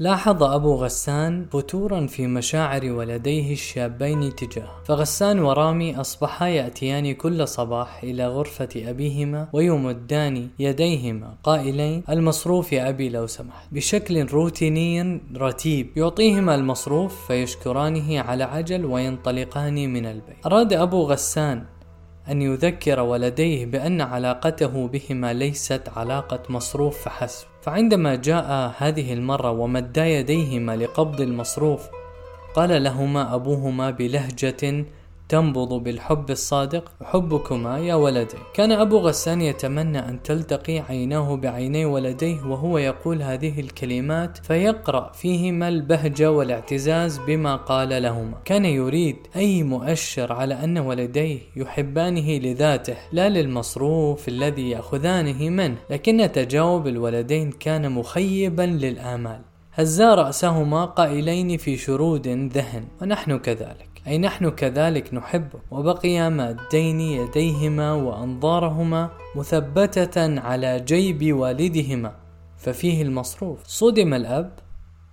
لاحظ أبو غسان فتورا في مشاعر ولديه الشابين تجاهه فغسان ورامي أصبحا يأتيان كل صباح إلى غرفة أبيهما ويمدان يديهما. قائلين المصروف يا أبي لو سمحت. بشكل روتيني رتيب. يعطيهما المصروف فيشكرانه على عجل وينطلقان من البيت. أراد أبو غسان أن يذكر ولديه بأن علاقته بهما ليست علاقة مصروف فحسب. فعندما جاء هذه المرة ومدا يديهما لقبض المصروف قال لهما أبوهما بلهجة تنبض بالحب الصادق حبكما يا ولدي. كان أبو غسان يتمنى أن تلتقي عيناه بعيني ولديه وهو يقول هذه الكلمات فيقرأ فيهما البهجة والاعتزاز بما قال لهما. كان يريد أي مؤشر على أن ولديه يحبانه لذاته لا للمصروف الذي يأخذانه منه لكن تجاوب الولدين كان مخيبا للآمال. هزا رأسهما قائلين في شرود ذهن. ونحن كذلك. أي نحن كذلك نحبه وبقيا مادين يديهما وأنظارهما مثبتة على جيب والدهما ففيه المصروف. صدم الأب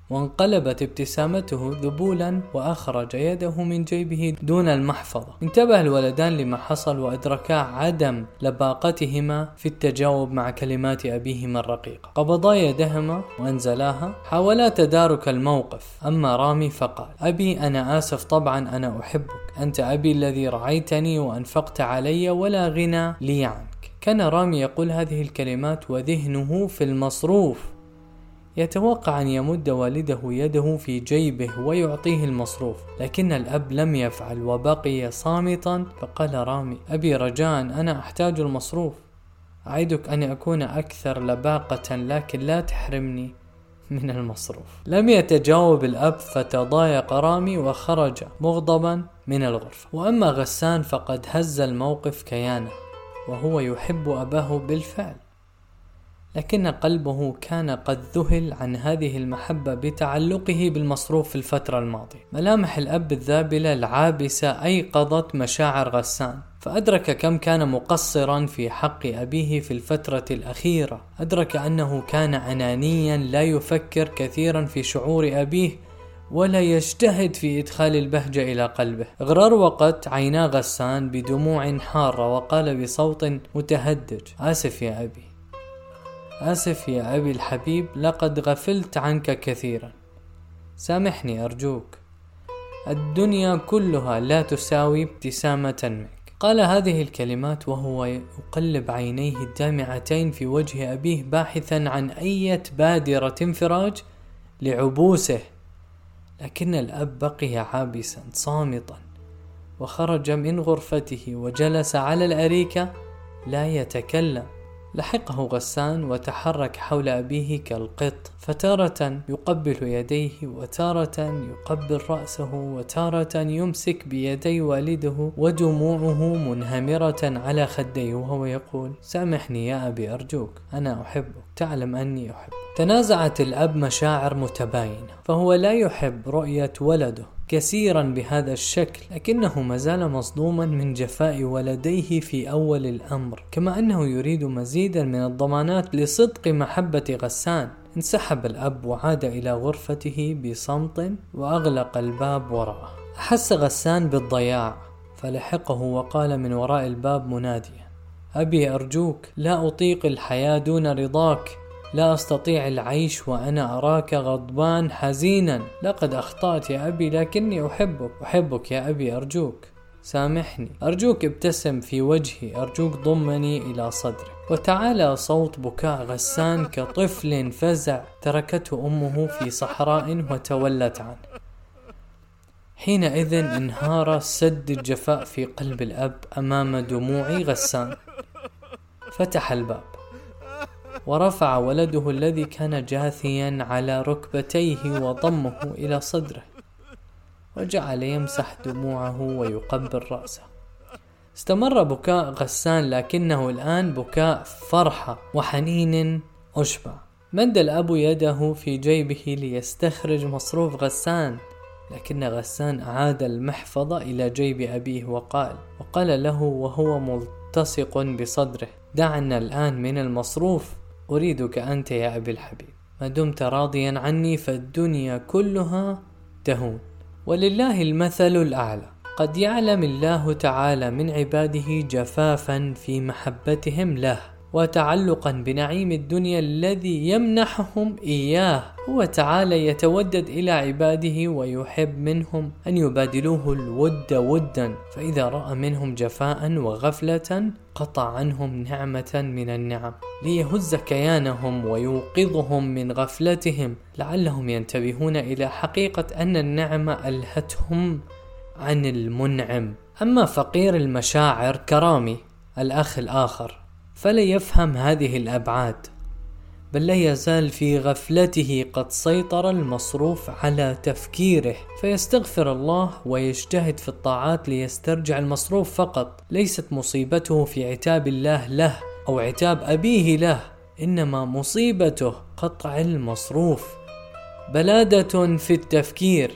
وانقلبت ابتسامته ذبولا وأخرج يده من جيبه دون المحفظة. انتبه الولدان لما حصل وأدركا عدم لباقتهما في التجاوب مع كلمات أبيهما الرقيقة قبضا يدهما وأنزلاها. حاولا تدارك الموقف. أما رامي فقال أبي أنا آسف طبعا أنا أحبك. أنت أبي الذي رعيتني وأنفقت علي ولا غنى لي عنك. كان رامي يقول هذه الكلمات وذهنه في المصروف. يتوقع أن يمد والده يده في جيبه ويعطيه المصروف لكن الأب لم يفعل وبقي صامتا فقال رامي أبي رجاء أنا أحتاج المصروف. أعدك أن أكون أكثر لباقة لكن لا تحرمني من المصروف. لم يتجاوب الأب فتضايق رامي وخرج مغضبا من الغرفة. وأما غسان فقد هز الموقف كيانه وهو يحب أباه بالفعل. لكن قلبه كان قد ذهل عن هذه المحبة بتعلقه بالمصروف في الفترة الماضية. ملامح الأب الذابلة العابسة أيقظت مشاعر غسان. فأدرك كم كان مقصرا في حق أبيه في الفترة الأخيرة. أدرك أنه كان أنانيا لا يفكر كثيرا في شعور أبيه ولا يجتهد في إدخال البهجة إلى قلبه. غرار وقت عينا غسان بدموع حارة وقال بصوت متهدج آسف يا أبي آسف يا أبي الحبيب لقد غفلت عنك كثيرا. سامحني أرجوك. الدنيا كلها لا تساوي ابتسامة منك. قال هذه الكلمات وهو يقلب عينيه الدامعتين في وجه أبيه باحثا عن أية بادرة انفراج لعبوسه. لكن الأب بقي عابسا صامتا. وخرج من غرفته وجلس على الأريكة لا يتكلم. لحقه غسان وتحرك حول أبيه كالقط فتارة يقبل يديه وتارة يقبل رأسه وتارة يمسك بيدي والده ودموعه منهمرة على خديه وهو يقول سامحني يا أبي أرجوك أنا أحبك تعلم أني أحبك. تنازعت الأب مشاعر متباينة فهو لا يحب رؤية ولده. كثيرا بهذا الشكل لكنه ما زال مصدوما من جفاء ولديه في أول الأمر كما أنه يريد مزيدا من الضمانات لصدق محبة غسان. انسحب الأب وعاد إلى غرفته بصمت وأغلق الباب وراءه. أحس غسان بالضياع فلحقه وقال من وراء الباب مناديا أبي أرجوك لا أطيق الحياة دون رضاك. لا أستطيع العيش وأنا أراك غضبان حزينا. لقد أخطأت يا أبي لكني أحبك. أحبك يا أبي أرجوك. سامحني. أرجوك ابتسم في وجهي. أرجوك ضمني إلى صدرك. وتعالى صوت بكاء غسان كطفل فزع. تركته أمه في صحراء وتولت عنه. حينئذ انهار سد الجفاء في قلب الأب أمام دموع غسان. فتح الباب. ورفع ولده الذي كان جاثيا على ركبتيه وضمه إلى صدره وجعل يمسح دموعه ويقبل رأسه. استمر بكاء غسان لكنه الآن بكاء فرحة وحنين أشبع. مد الأب يده في جيبه ليستخرج مصروف غسان لكن غسان أعاد المحفظة إلى جيب أبيه وقال وقال له وهو ملتصق بصدره دعنا الآن من المصروف أريدك أنت يا أبي الحبيب. ما دمت راضيا عني فالدنيا كلها تهون. ولله المثل الأعلى. قد يعلم الله تعالى من عباده جفافا في محبتهم له. وتعلقا بنعيم الدنيا الذي يمنحهم إياه. هو تعالى يتودد إلى عباده ويحب منهم أن يبادلوه الود ودا. فإذا رأى منهم جفاء وغفلة قطع عنهم نعمة من النعم ليهز كيانهم ويوقظهم من غفلتهم. لعلهم ينتبهون إلى حقيقة أن النعمة ألهتهم عن المنعم. أما فقير المشاعر كرامي الأخ الآخر. فلا يفهم هذه الأبعاد بل لا يزال في غفلته قد سيطر المصروف على تفكيره. فيستغفر الله ويجتهد في الطاعات ليسترجع المصروف فقط. ليست مصيبته في عتاب الله له أو عتاب أبيه له إنما مصيبته قطع المصروف. بلادة في التفكير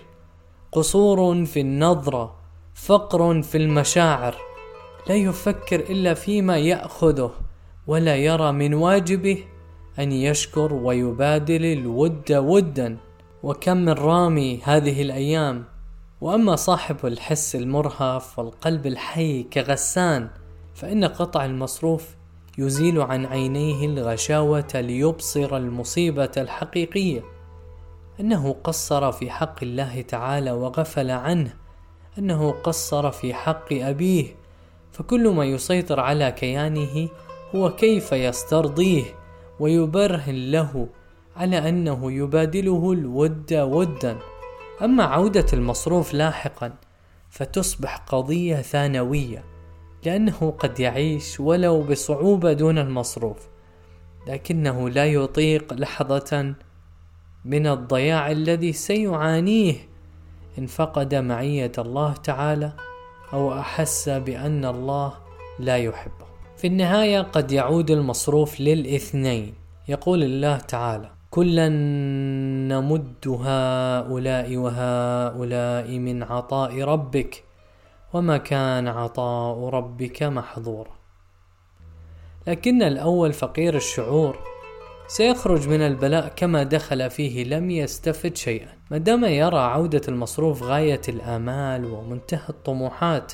قصور في النظرة فقر في المشاعر. لا يفكر إلا فيما يأخذه. ولا يرى من واجبه أن يشكر ويبادل الود ودا. وكم من رامي هذه الأيام؟ وأما صاحب الحس المرهف والقلب الحي كغسان فإن قطع المصروف يزيل عن عينيه الغشاوة ليبصر المصيبة الحقيقية. أنه قصر في حق الله تعالى وغفل عنه. أنه قصر في حق أبيه. فكل ما يسيطر على كيانه هو كيف يسترضيه ويبرهن له على أنه يبادله الود ودا. أما عودة المصروف لاحقا فتصبح قضية ثانوية لأنه قد يعيش ولو بصعوبة دون المصروف لكنه لا يطيق لحظة من الضياع الذي سيعانيه إن فقد معية الله تعالى أو أحس بأن الله لا يحبه. في النهاية قد يعود المصروف للاثنين. يقول الله تعالى كلا نمد هؤلاء وهؤلاء من عطاء ربك وما كان عطاء ربك محظورا. لكن الأول فقير الشعور سيخرج من البلاء كما دخل فيه لم يستفد شيئا. ما دام يرى عودة المصروف غاية الآمال ومنتهى الطموحات.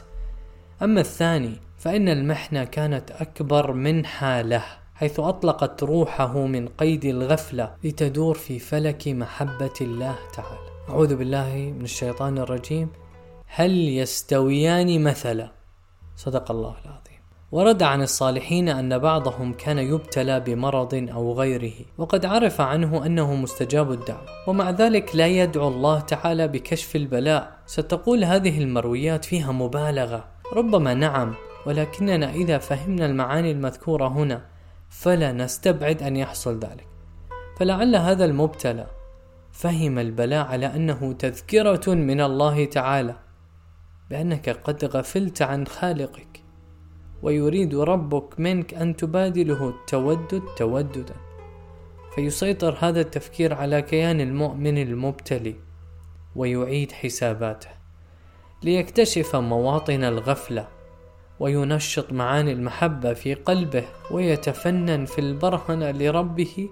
أما الثاني فإن المحنة كانت أكبر من حاله حيث أطلقت روحه من قيد الغفلة لتدور في فلك محبة الله تعالى. أعوذ بالله من الشيطان الرجيم. هل يستويان مثلا؟ صدق الله العظيم. ورد عن الصالحين أن بعضهم كان يبتلى بمرض أو غيره وقد عرف عنه أنه مستجاب الدعوة. ومع ذلك لا يدعو الله تعالى بكشف البلاء. ستقول هذه المرويات فيها مبالغة. ربما نعم ولكننا إذا فهمنا المعاني المذكورة هنا فلا نستبعد أن يحصل ذلك. فلعل هذا المبتلى فهم البلاء على أنه تذكرة من الله تعالى بأنك قد غفلت عن خالقك ويريد ربك منك أن تبادله التودد توددا. فيسيطر هذا التفكير على كيان المؤمن المبتلي ويعيد حساباته ليكتشف مواطن الغفلة وينشط معاني المحبة في قلبه ويتفنن في البرهنة لربه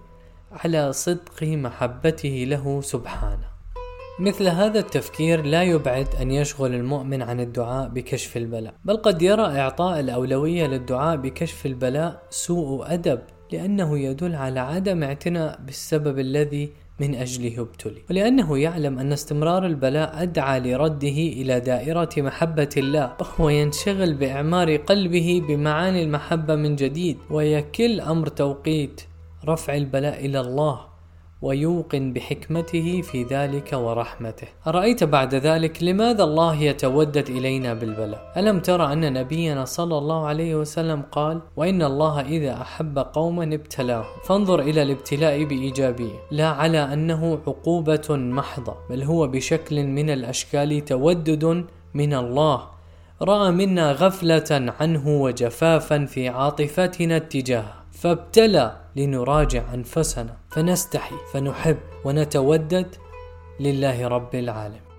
على صدق محبته له سبحانه. مثل هذا التفكير لا يبعد أن يشغل المؤمن عن الدعاء بكشف البلاء، بل قد يرى إعطاء الأولوية للدعاء بكشف البلاء سوء أدب، لأنه يدل على عدم اعتناء بالسبب الذي من أجله ابتلي ولأنه يعلم أن استمرار البلاء أدعى لرده إلى دائرة محبة الله وهو ينشغل بإعمار قلبه بمعاني المحبة من جديد ويكل أمر توقيت رفع البلاء إلى الله. ويوقن بحكمته في ذلك ورحمته. أرأيت بعد ذلك لماذا الله يتودد إلينا بالبلاء؟ ألم ترى أن نبينا صلى الله عليه وسلم قال وإن الله إذا أحب قوما ابتلاه فانظر إلى الابتلاء بإيجابية لا على أنه عقوبة محضة بل هو بشكل من الأشكال تودد من الله. رأى منا غفلة عنه وجفافا في عاطفتنا اتجاهه. فابتلى لنراجع أنفسنا. فنستحي فنحب ونتودد لله رب العالمين.